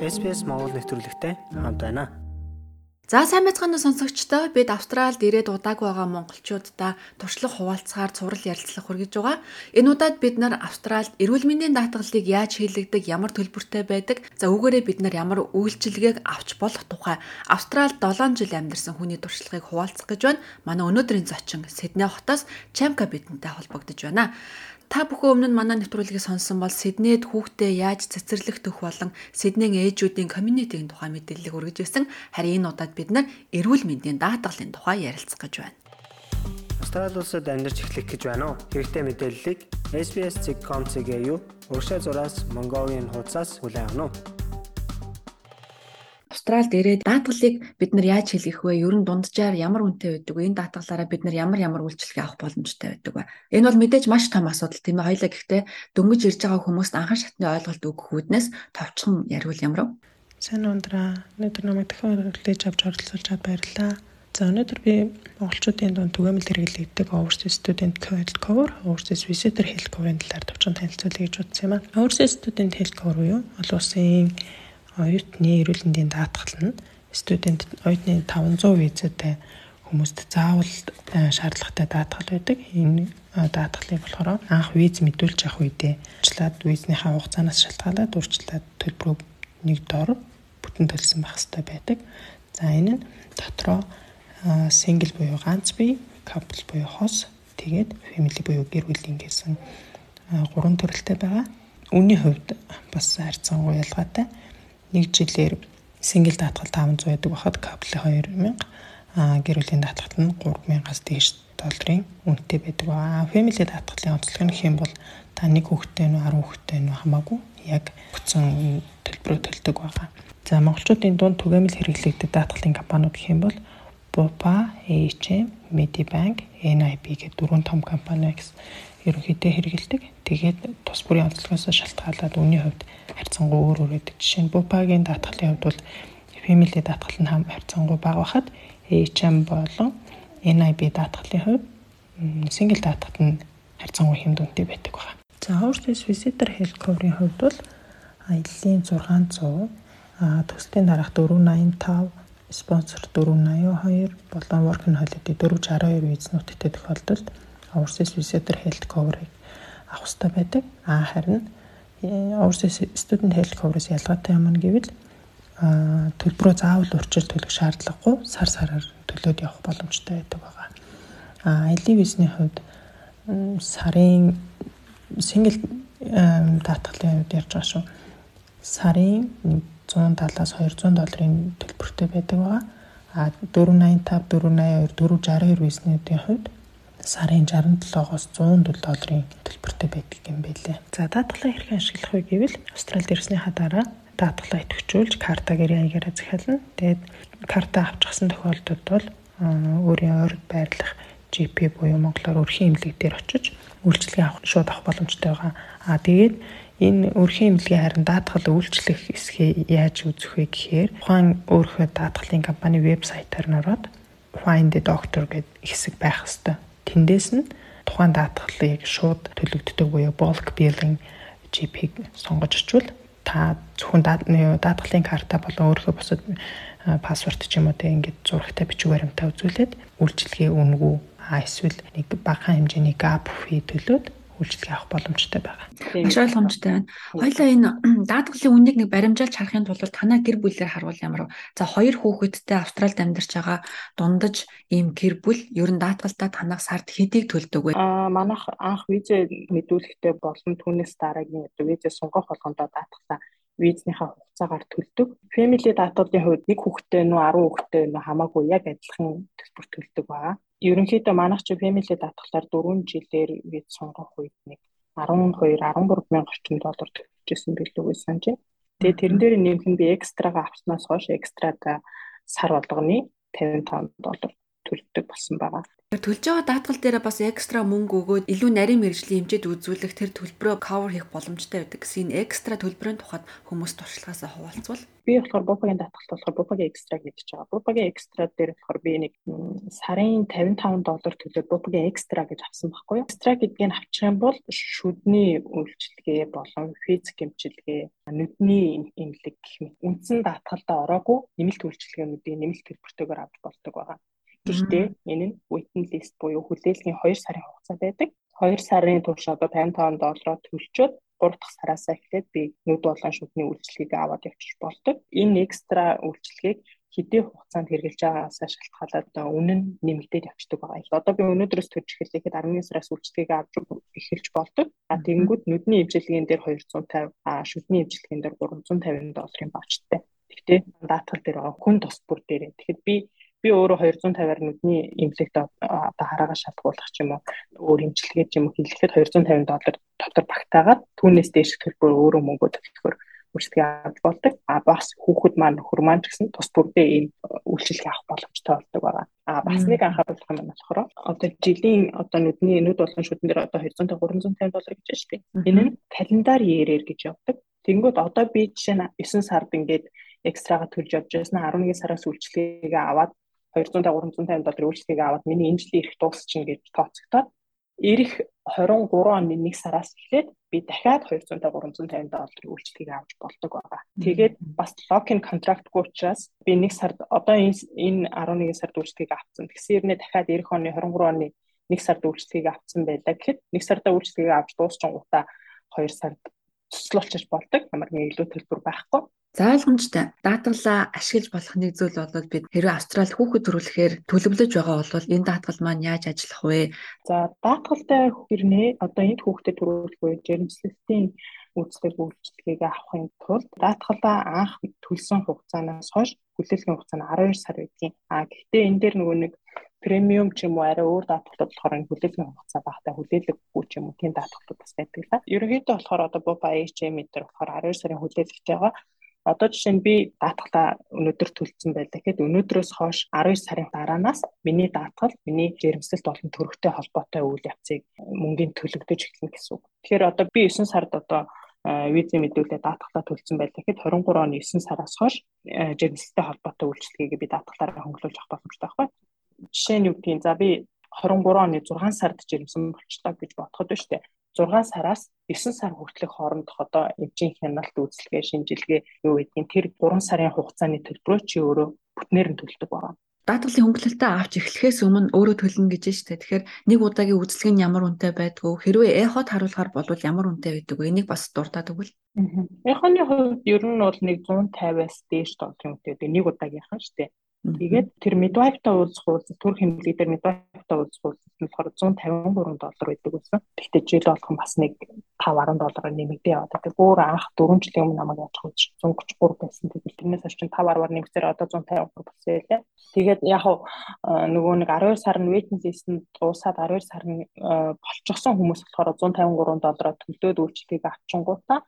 SPS Монгол нэвтрүүлэгтэй хамт байна. За сайн байцгаана сонсогчдоо бид Австралид ирээд удаагүй байгаа монголчуудаа туршлага хуваалцахаар цуврал ярилцлага хүргэж байгаа. Энэ удаад бид нар Австралид эрүүл мэндийн даатгалыг яаж хийлэгдэг, ямар төлбөртэй байдаг, за үүгээрээ бид нар ямар үйлчилгээг авч болох тухай Австралид 7 жил амьдарсан хүний туршлагыг хуваалцах гэж байна. Манай өнөөдрийн зочин Сидней хотоос Чамка бидэнтэй холбогдож байна. Та бүхэн өмнө манай нэвтрүүлгийг сонссон бол Сиднейд хүүхдээ яаж цэцэрлэх төх болон Сиднейн ээжүүдийн комьюнитийн тухай мэдээллийг өргөж байсан. Харин энэ удаад бид нар эрүүл мэндийн даатгалын тухай ярилцах гэж байна. Австрали улсад амьдарч эхлэх гэж байна уу? Хэрэгтэй мэдээллийг SBS.com.cg юу урагшаа зураас Mongolian хуудасаас хүлээн авах нь. Австралид ирээд даатгалыг бид нар яаж хэлэх вэ? Ер нь дунджаар ямар үнэтэй байдаг вэ? Энэ даатгалаараа бид нар ямар ямар үйлчлэгээ авах боломжтой байдаг вэ? Энэ бол мэдээж маш том асуудал тийм ээ. Хоёлаа гэхдээ дөнгөж ирж байгаа хүмүүст анхан шатны ойлголт өгөх үүднээс товчхон яриул ямар вэ? Сайн ундраа. Өнөөдөр намайг дахин хүлээж авч оролцуулж чад баярлалаа. За өнөөдөр би монголчуудын дунд түгээмэл хэрэглэгддэг Overseas Student Health Cover, Overseas Visitor Health Cover-ын талаар товчхон танилцуулъя гэж бодсон юм аа. Overseas Student Health Cover буюу олон улсын оюутны эрүүл мэндийн даатгал нь студент оюутны 500 визэтэй хүмүүст заавал э, шаардлагатай даатгал байдаг. Энэ э, даатгалыг болохоор анх виз мэдүүлж авах үедээ уучлаад визнийхаа хугацаанаас шалтгаалаад урьдчилаад төлбөрөө нэг дор бүтэн төлсөн байх хэрэгтэй байдаг. За энэ нь дотроо сингл буюу ганц бие, couple буюу хос, тэгээд family буюу гэр бүлийн гэсэн гурван төрөлтэй байгаа. Үүний хувьд бас харьцангуй ялгаатай нэг жилээр сингл даатгал 500 байдаг бахад кабли 2000 а гэр бүлийн даатгалт нь 3000-аас дээш долларын үнэтэй байдаг ба. Family даатгалын онцлог нь хэм бол та нэг хүүхэдтэй нь 10 хүүхэдтэй нь хамаагүй яг бүтэн төлбөрөө төлдөг байгаа. За монголчуудын дунд түгээмэл хэрэглэгдэх даатгалын компаниуд юм бол Bupa, HM, Medibank, NIB гэдэг дөрвөн том компани гэсэн ерөнхийдөө хэрэгэлдэг. Тэгээд тус бүрийн онцлогоос шалтгаалаад үүний хувьд харьцангуй өөр өөр байдаг. Жишээ нь Bupa-гийн даатгалын хувьд бол Family даатгал нь хам харьцангуй бага байхад HM болон NIB даатгалын хувьд single даатгалт нь харьцангуй хэмд үнэтэй байдаг байна. За Overseas Visitor Health Cover-ийн хувьд бол аяллаа 600 а төслийн дараах 485 спонсор 482 болон working holiday 462 визнүүдтэй тохиолдолд Overseas Visitor Health Cover-ыг авах хэрэгтэй байдаг. А харин Overseas Student Health Cover-с ялгаатай юм гэвэл төлбөрөө заавал урьдчил төлөх шаардлагагүй сар сараар төлөөд явах боломжтой байдаг байгаа. А аялын визний хувьд сарын single даатгалын хувьд ярьж байгаа шүү. Сарын 170-аас 200 долларын төлбөртэй байдаг байгаа. А 485, 482, 462 визнүүдийн хувьд сарын 67-оос 100 долларын төлбөртэй байдаг юм байлээ. За даатгалаа хэрхэн ашиглах вэ гэвэл Австралид ирснийхаа дараа даатгалаа идэвхжүүлж карта гэрээ аягаараа захиална. Тэгээд карта авчихсан тохиолдолд бол өөрийн ойр байрлах GP буюу монголоор өрхийн эмнэлэг дээр очиж үйлчилгээ авах шууд авах боломжтой байгаа. Аа тэгээд энэ өрхийн эмнэлгийн харин даатгал үйлчлэх хэсгээ яаж үзэх вэ гэхээр тухайн өөрийнхөө даатгалын компани вебсайтаар нь ороод Find the Doctor гэдэг хэсэг байх хэвээр. Тэндээс нь тухайн даатгалыг шууд төлөгддөг буюу bulk billing GP-г сонгож очивол та зөвхөн даатгалын карта болон өөрийнхөө бусад пассворд ч юм уу тэг ингээд зурагтай бичиг баримтаа үзүүлээд үйлчилгээ үнэгүй эсвэл нэг багахан хэмжээний gap fee төлөөд үйлчлэгээ авах боломжтой байгаа. Маш ойлгомжтой байна. Хоёлаа энэ даатгалын үнийг нэг баримжаалж харахын тулд танаа гэр бүлээр харуул ямар? За хоёр хүүхэдтэй Австралид амьдарч байгаа дундаж ийм гэр бүл ер нь даатгалтаа танах сард хэдийг төлдөг вэ? Аа манайх анх визэ мэдүүлэхдээ болон түүнээс дараагийн визэ сунгах болгондоо даатгалаа визнийхаа хугацаагаар төлдөг. Family даатгалын хувьд нэг хүүхэдтэй нүү 10 хүүхэдтэй нүү хамаагүй яг адилхан төлбөр төлдөг байгаа ерөнхийдөө манайх чи family даатгалаар 4 жилээр виз сонгох үед нэг 12 13 мянга орчим доллар төлчихсэн билүү гэж санаж байна. Тэгээ тэрэн дээр нэмэх нь би экстрага авснаас хойш экстрага сар болгоны 55 доллар төлдөг болсон байгаа. Төлж байгаа даатгал дээр бас экстра мөнгө өгөөд илүү нарийн мэрэгжлийн хэмжээд үзүүлэх тэр төлбөрөө cover хийх боломжтой байдаг гэсэн энэ экстра төлбөрийн тухайд хүмүүс туршлагаасаа хуваалцвал би болохоор бупагийн даатгалт болохоор бупагийн экстра гэж байгаа. Бупагийн экстра дээр болохоор би нэг сарын 55 доллар төлөөд бупагийн экстра гэж авсан байхгүй юу? Экстра гэдгийг нь авчих юм бол шүдний үйлчилгээ болон физик эмчилгээ, нүдний эмнэлэг гэх мэт үндсэн даатгалдаа ороогүй нэмэлт үйлчилгээнүүдийн нэмэлт төлбөртэйгээр авч болдог байгаа. Гэхдээ энэ нь waiting list буюу хүлээлгийн 2 сарын хугацаа байдаг. 2 сарын турш одоо 55 доллараар төлчөөд 3 дахь сараас эхлээд би нүд болон шүдний үйлчлэгийг аваад явчих болдог. Энэ экстра үйлчлэгийг хэдийн хугацаанд хэрэгжилж байгаагаас шалтгаалаад үнэ нь нэмэгдээд явцдаг байгаа. Одоо би өнөөдрөөс төрж эхлэхэд 11 сараас үйлчлэгийг авч эхэлж болдог. А тэгэнгүүт нүдний эмчилгээний дээр 250, а шүдний эмчилгээний дээр 350 долларын багцтай. Гэхдээ даатгал дээр хүн тос бүр дээр. Тэгэхэд би би өөрөө 250-аар нүдний имплект одоо хараагаа шалгуулах ч юм уу өөр имчилгээ ч юм уу хийлгэхэд 250 доллар дотор багтаагаад түүнээс дээш төлбөр өөрөө мөнгө төлөхөөр үйлчлэгээ авч болдог. А бас хүүхэд маань нөхөр маань ч гэсэн тус бүрдээ ийм үйлчлэгээ авах боломжтой болдог байгаа. А бас нэг анхааруулах юм болохоор одоо жилийн одоо нүдний нүд болон шүдэн дээр одоо 250 350 доллар гэж байна шүү дээ. Энэ нь календар year-ээр гэж явдаг. Тэнгүүд одоо би жишээ нь 9 сард ингээд экстрага төлж явж байсан 11 сараас үйлчлэгээ аваад 200 350 доллар үйлчлэгийг аваад миний энэ жилийн ирэх дуусчихна гэж тооцогдоод ирэх 23 оны 1 сараас эхлээд би дахиад 200 350 долларын үйлчлэгийг авч болдог байгаа. Тэгээд бас локин контрактгүй учраас би 1 сард одоо энэ энэ 11 сард үйлчлэгийг авсан. Тэгсэн хэрнээ дахиад ирэх оны 23 оны 1 сард үйлчлэгийг авсан байлаа гэхэд 1 сарда үйлчлэгийг авч дуусчихгуудаа 2 сард цуслуулчих болдог. Ямар нэг илүү төлбөр байхгүй. За ойлгомжтой. Даатгалаа ашиглаж болох нэг зүйл бол бид хэрвээ Австралид хүүхэд төрүүлэхээр төлөвлөж байгаа бол энэ даатгал маань яаж ажиллах вэ? За даатгалтай хэрнээ одоо энд хүүхдэд төрүүлэх үе жирэмслэлтийн үйлчлэг үйлчлэгийг авахын тулд даатгалаа анх төлсөн хугацаанаас хойш хүлээлгийн хугацаа нь 12 сар байдгийн. А гэхдээ энэ дээр нөгөө нэг премиум ч юм уу арай өөр даатгалууд болохоор энэ хүлээлгийн хугацаа багтаа хүлээлгэггүй ч юм уу тийм даатгалууд бас байдаг л. Ерөнхийдөө болохоор одоо Boba HM метр болохоор 12 сарын хүлээлгтэй байгаа. Одоо жишээ нь би даатгалаа өнөөдөр төлсөн байлаа гэхэд өнөөдрөөс хойш 12 сарын дараанаас миний даатгал миний жирэмсэлт болон төрөхтэй холбоотой үйл явцыг мөнгөний төлөгдөж эхэлнэ гэсэн үг. Тэгэхээр одоо би 9 сард одоо визийн мэдүүлэлээ даатгалаа төлсөн байлаа гэхэд 23 оны 9 сараас хойш жирэмсэлтэй холбоотой үйлчлэгийг би даатгалаараа хөнгөлүүлж авах боломжтой байхгүй. Жишээ нь юу гэдгийг за би 23 оны 6 сард жирэмсэн болчлоо гэж бодоход байна шүү дээ. 6 сараас 9 сар хүртэлх хоорондох одоо эмчийн хяналт үйлчлэгээ шинжилгээ юу гэдгийг тэр 3 сарын хугацааны төлбөрөө чи өөрөө бүтнээр нь төлдөг байна. Даатгалын хөнгөлөлтөө авч эхлэхээс өмнө өөрөө төлнө гэж штэ. Тэгэхээр нэг удаагийн үйлчлэг нь ямар үнэтэй байдгүй хэрвээ эхот харуулахаар бол ямар үнэтэй байдаг вэ? Энийг бас дуртаад өгвөл. Эхоны хувьд ер нь бол нэг 150-аас дээш долларын үнэтэй. Нэг удаагийнхан штэ. Тэгээд тэр midwife-та уулзах уулзалт төр хэмнэлэг дээр midwife-та уулзах уулзалт нь болохоор 153 доллар байдаг байсан. Гэхдээ жил болгон бас нэг 5 10 доллараар нэмэгдээ яваад байдаг. Өөр анх 4 жилийн өмнө намайг яаж хөөж 133 байсан. Тэгээд тэрнээс хойш 5 10-аар нэмэгдээр одоо 153 болсон байлаа. Тэгээд яг нөгөө нэг 12 сар нь waiting list-д дуусаад 12 сар нь болчихсон хүмүүс болохоор 153 доллараар төлөөд үйлчлэгийг авчингуудаа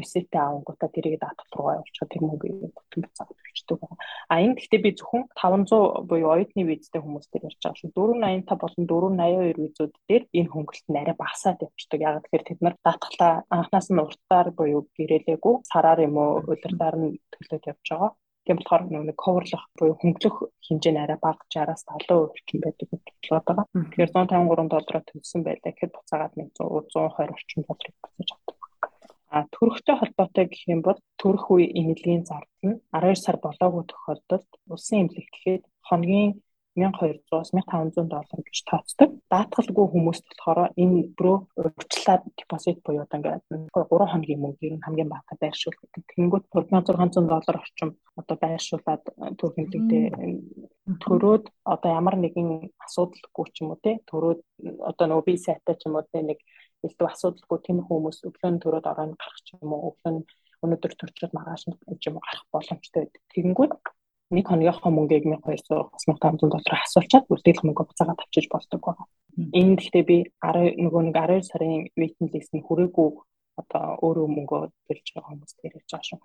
ресетэ авангуудаа тэрийг даатгал руу явуулчихад тэр мөнгөийг бүтэн буцаад төлчдөг байна. А энэ гэхдээ би зөвхөн 500 буюу оюутны визтэй хүмүүстээр ярьж байгаа шүү. 485 болон 482 визүүд дээр энэ хөнгөлөлт нь арай багасаад явчихдаг. Яг тэгэхээр тэд нар даатгалаа анханаас нь уртаар буюу гэрээлээгүй сараар юм уу удирдаар нь төлөөд явж байгаа. Тийм болохоор нэг коверлох буюу хөнгөлөх хэмжээ нь арай бага 60-аас 70% орчим байдаг гэж бодлоод байгаа. Тэгэхээр 153 доллараар төлсөн байлаа гэхэд буцаагаад 100 120 орчим долларыг буцааж авдаг. А төрөхтэй холбоотой гэх юм бол төрөх үе эмнэлгийн зардал нь 12 сар болоогүй тохиолдолд улсын эмнэлэг гэхэд хоногийн 1200-аас 1500 доллар гэж тооцдог. Даатгалгүй хүмүүст болохоор энэ бөрөө урьдчилаад депозит буюу одоо ингээд 3 хоногийн мөнгөийг нь хамгийн бага байршуулдаг. Тэнгүүд 3600 доллар орчим одоо байршуулад төрөх эмнэлэгтээ төрөөд одоо ямар нэгэн асуудалгүй ч юм уу те төрөөд одоо нөгөө би сайтай ч юм уу те нэг элдв асуудалгүй тийм хүмүүс өглөөний төрөд оройн гарах ч юм уу өглөө нь өнөөдөр төрчөөд маргааш нь юм гарах боломжтой байдаг. Тэгэнгүүт нэг хоногийнхоо мөнгийг 1200-аас 1500 доллар асуулчаад бүрдээлх мөнгө буцаагаад авчиж болдог байна. Энэ гэхдээ би 10 нөгөө нэг 12 сарын waiting list нь хүрээгүй одоо өөрөө мөнгөө төлж байгаа хүмүүс ярьж байгаа шүү.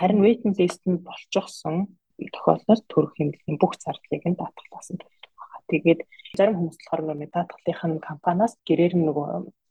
Харин waiting list нь болчихсон тохиолдолд төрөх хэмжээний бүх зардлыг нь даатгалаас нь төлдөг байна. Тэгээд зарим хүмүүс болохоор нөгөө даатгалын компаниас гэрээр нөгөө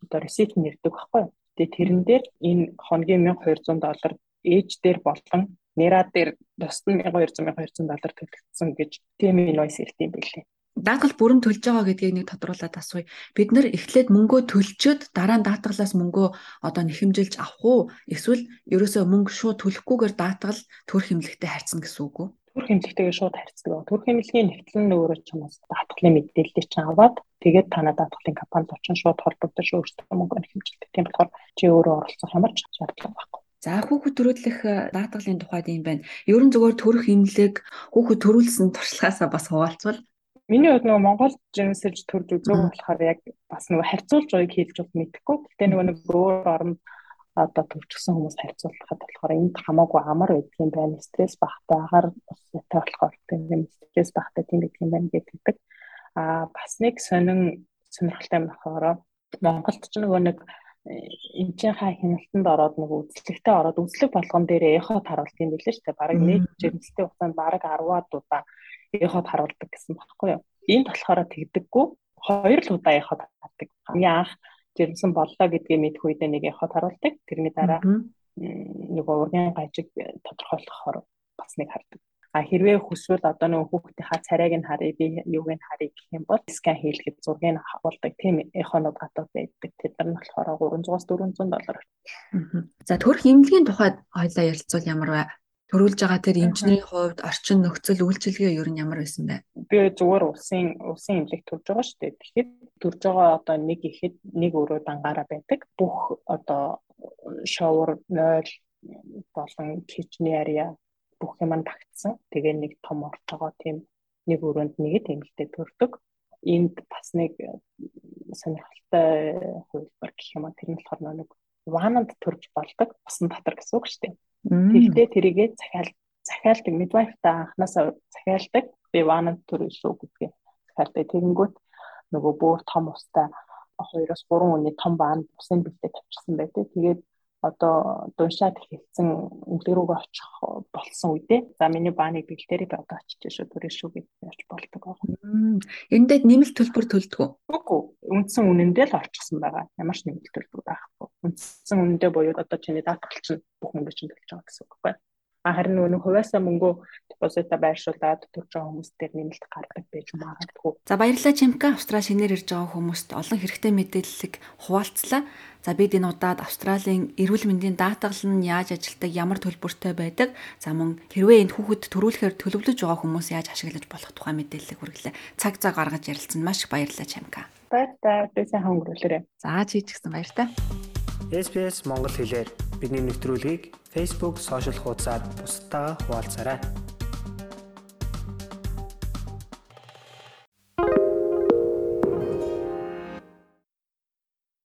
одоо ресипт нэрдэг байхгүй. Тэгээд тэрэн дээр энэ хоногийн 1200 доллар ээж дээр болон нера дээр бусд нь 1200 1200 доллар төлөгдсөн гэж тийм инвойс ирд юм билээ. Даатгал бүрэн төлж байгаа гэдгийг нэг тодруулаад асууя. Бид нэр эхлээд мөнгөө төлчөөд дараа нь даатгалаас мөнгөө одоо нэхэмжилж авах уу? Эсвэл ерөөсөө мөнгө шууд төлөхгүйгээр даатгал төр хэмлэгтэй харьцна гэсэн үг үү? Төр хэмлэгтэйгээ шууд харьцдаг. Төр хэмлэгийн нэгтлэн нөгөө чамаас даатгалын мэдээллийг чинь аваад тэгээд танаа даатгалын компанид очин шууд холбогдож өөртөө мөнгө нэхэмжилдэг. Тийм болохоор чи өөрөө оролцох ямар ч шаардлага байхгүй. За хүүхэд төрүүлэх даатгалын тухайд юм байна. Ер нь зөвхөн төрөх имлэг хүүхэд төрүүлсэн туршлагаасаа бас хуваалцвал Миний хувьд нөгөө Монгол жинсэлж төрж үзээгүй болохоор яг бас нөгөө харьцуулж байгааг хэлж бол мэдэхгүй. Гэтэ нөгөө нэг өөр оронд одоо төвчсөн хүмүүс харьцуулахад болохоор энд хамаагүй амар байдаг юм байна. Стресс багтай, агаар ятай болохоор тийм стресс багтай тийм байдаг юм байна гэдэг. Аа бас нэг сонин сонирхолтой болохоор Монголд ч нөгөө нэг эмчийн хаа хяналтанд ороод нэг үзлэгтэй ороод үзлэг болгон дээр эхот харуулт юм билээ шүү дээ. Бараг нэг жирэмсэлтэй хугацаанд бараг 10-аад удаа эхот харуулдаг гэсэн багхгүй юу. Энд болохоор тэгдэггүй. Хоёр л удаа эхот хардаг. Хамгийн анх жирэмсэн боллоо гэдгийг мэдэх үедээ нэг эхот харуулдаг. Тэрний дараа нөгөө ургийн гажиг тодорхойлохоор бас нэг хардаг. А хэрвээ хүсвэл одоо нөгөө хүүхдийнхаа царайг нь харъя би юуг нь харъя гэх юм бол скан хийлгээд зургийг хавуулдаг тийм эхонод гадаад байдаг. Тэд нар нь болохоор 300-аас 400 доллар. За төрх эмнэлгийн тухайд хоёлаа ярилцвал ямар вэ? Төрүүлж байгаа тэр эмчнэрийн хувьд орчин нөхцөл үйлчилгээ ер нь ямар байсан бэ? Би зүгээр улсын улсын эмнэлэг төрж байгаа шүү дээ. Тэгэхэд төрж байгаа одоо нэг ихэд нэг өрөө дангаараа байдаг. Бүх одоо шовер 0 болон кичний area бүх юм багтсан. Тэгээ нэг том байгаа тийм нэг өрөөнд нэгэд эмэлтэй төрдөг. Энд бас нэг сонирхолтой хувилбар гэх юм а тэр нь болохоор нэг вананд төрж болдог. Усан татар гэсэн үг шүү дээ. Тэгэхдээ тэрийгээ захиал захиалдаг midwife-та анханасаа захиалдаг. Би ванад төр шүү гэдгээ захиалдаг. Тэгэнгүүт нөгөө бүр том устай 2-оос 3 өний том ван усын бэлтээ тавьчихсан байдаг. Тэгээд одоо дуншаад хэлсэн эмнэлэг рүүгээ очих болсон үедээ за миний бааныг бэлтээрээ би одоо очиж шүү төрөө шүү гэж яаж болдог аа. Эндээ нэмэлт төлбөр төлдөг үү? Үгүй үндсэн үнэндээ л орчихсон байгаа. Ямар ч нэмэлт төлбөр байхгүй. Үндсэн үнэндээ буюу одоо чиний даатгал чинь бүх мөнгө чинь төлж байгаа гэсэн үг байна харин нөгөө хувьяасаа мөнгөө депозита байршуулад төрж байгаа хүмүүс дээр нэмэлт гардаг байж магадгүй. За баярлалаа Чимка Австрали шинээр ирж байгаа хүмүүст олон хэрэгтэй мэдээллийг хуваалцлаа. За бид энэ удаад Австралийн эрүүл мэндийн даатгал нь яаж ажилтдаг, ямар төлбөртэй байдаг, за мөн хэрвээ энэ хүүхэд төрүүлэхээр төлөвлөж байгаа хүмүүс яаж ашиглаж болох тухай мэдээллийг хүргэлээ. Цаг цаг гаргаж ярилцсан маш баярлалаа Чимка. Баярлалаа. Тэсэн хөнгөрүүлээрэй. За чи ч гэсэн баяр та. SBS Монгол хэлээр бидний нэвтрүүлгийг Facebook сошиал хуудасаар бусдаа хуваалцаарай.